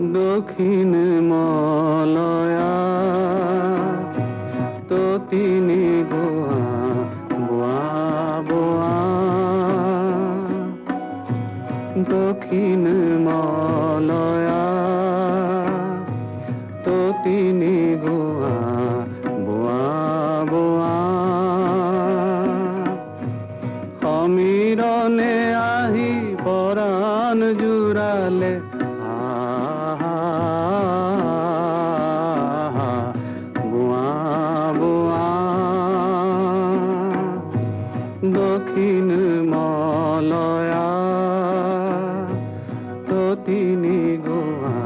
দক্ষিণ মলয়া। তো তিনি গোয়া বোয়া বোয়া। দক্ষিণ দক্ষিণ মলয়া। তো তিনি গোয়া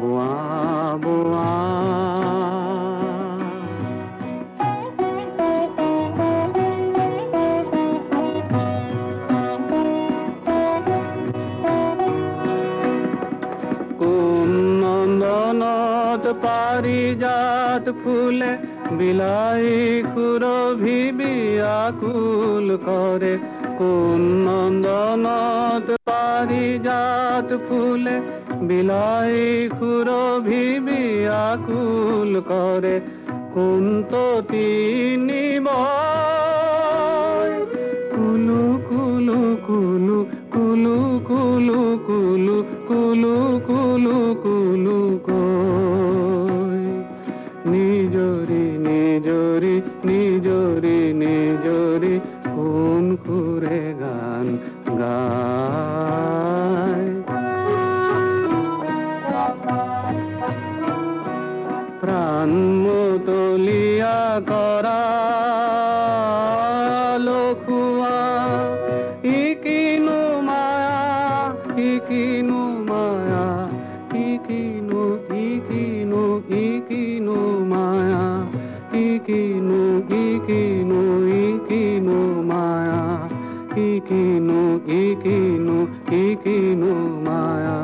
বোয়া কোন নন্দনত পারিজাত ফুলে বিলাই খুরভি বিয়াকুল করে, কোন নন্দনত পারিজাত ফুলে, বিলাই খুরভি বিয়াকুল করে, কোন তো তিনি বয় গায়। প্রাণ মতলিয়া করা লখুয়া মায়া ইকিনু মায়া ইকিনু ইকিনু ইকিনু মায়া ইকিনু একিনু মায়া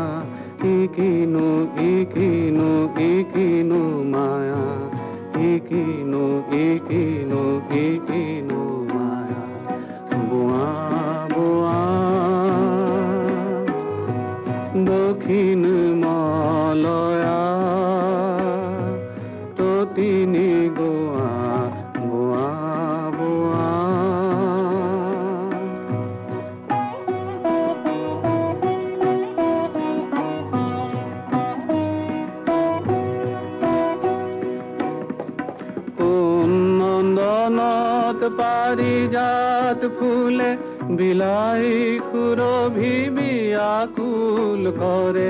একিনু একিনু একিনু মায়া একিনু একিনু একিনু মায়া। বোয়া বোয়া দক্ষিণ মালয়া নন্দনত পারিজাত ফুলে বিলাই খুরভি বিয়াকুল করে।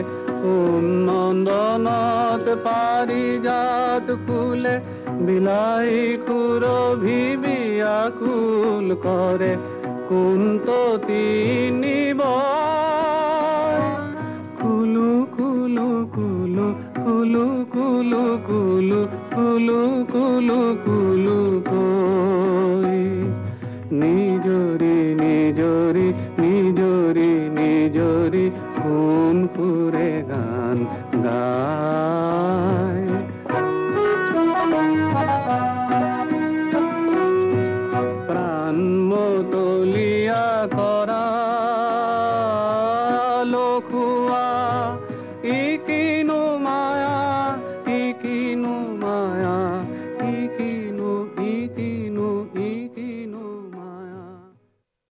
নন্দনত পারিজাত ফুলে বিলাই খুরভি বিয়াকুল করে। কোন তো তিনি বয় কুলু কুলু কুলু কুলু কুলু কুলু কুলু কুলু কুলু নিজরি নিজরি নিজরি খুন পুরে গান গায়। প্রাণ মতলিয়া করা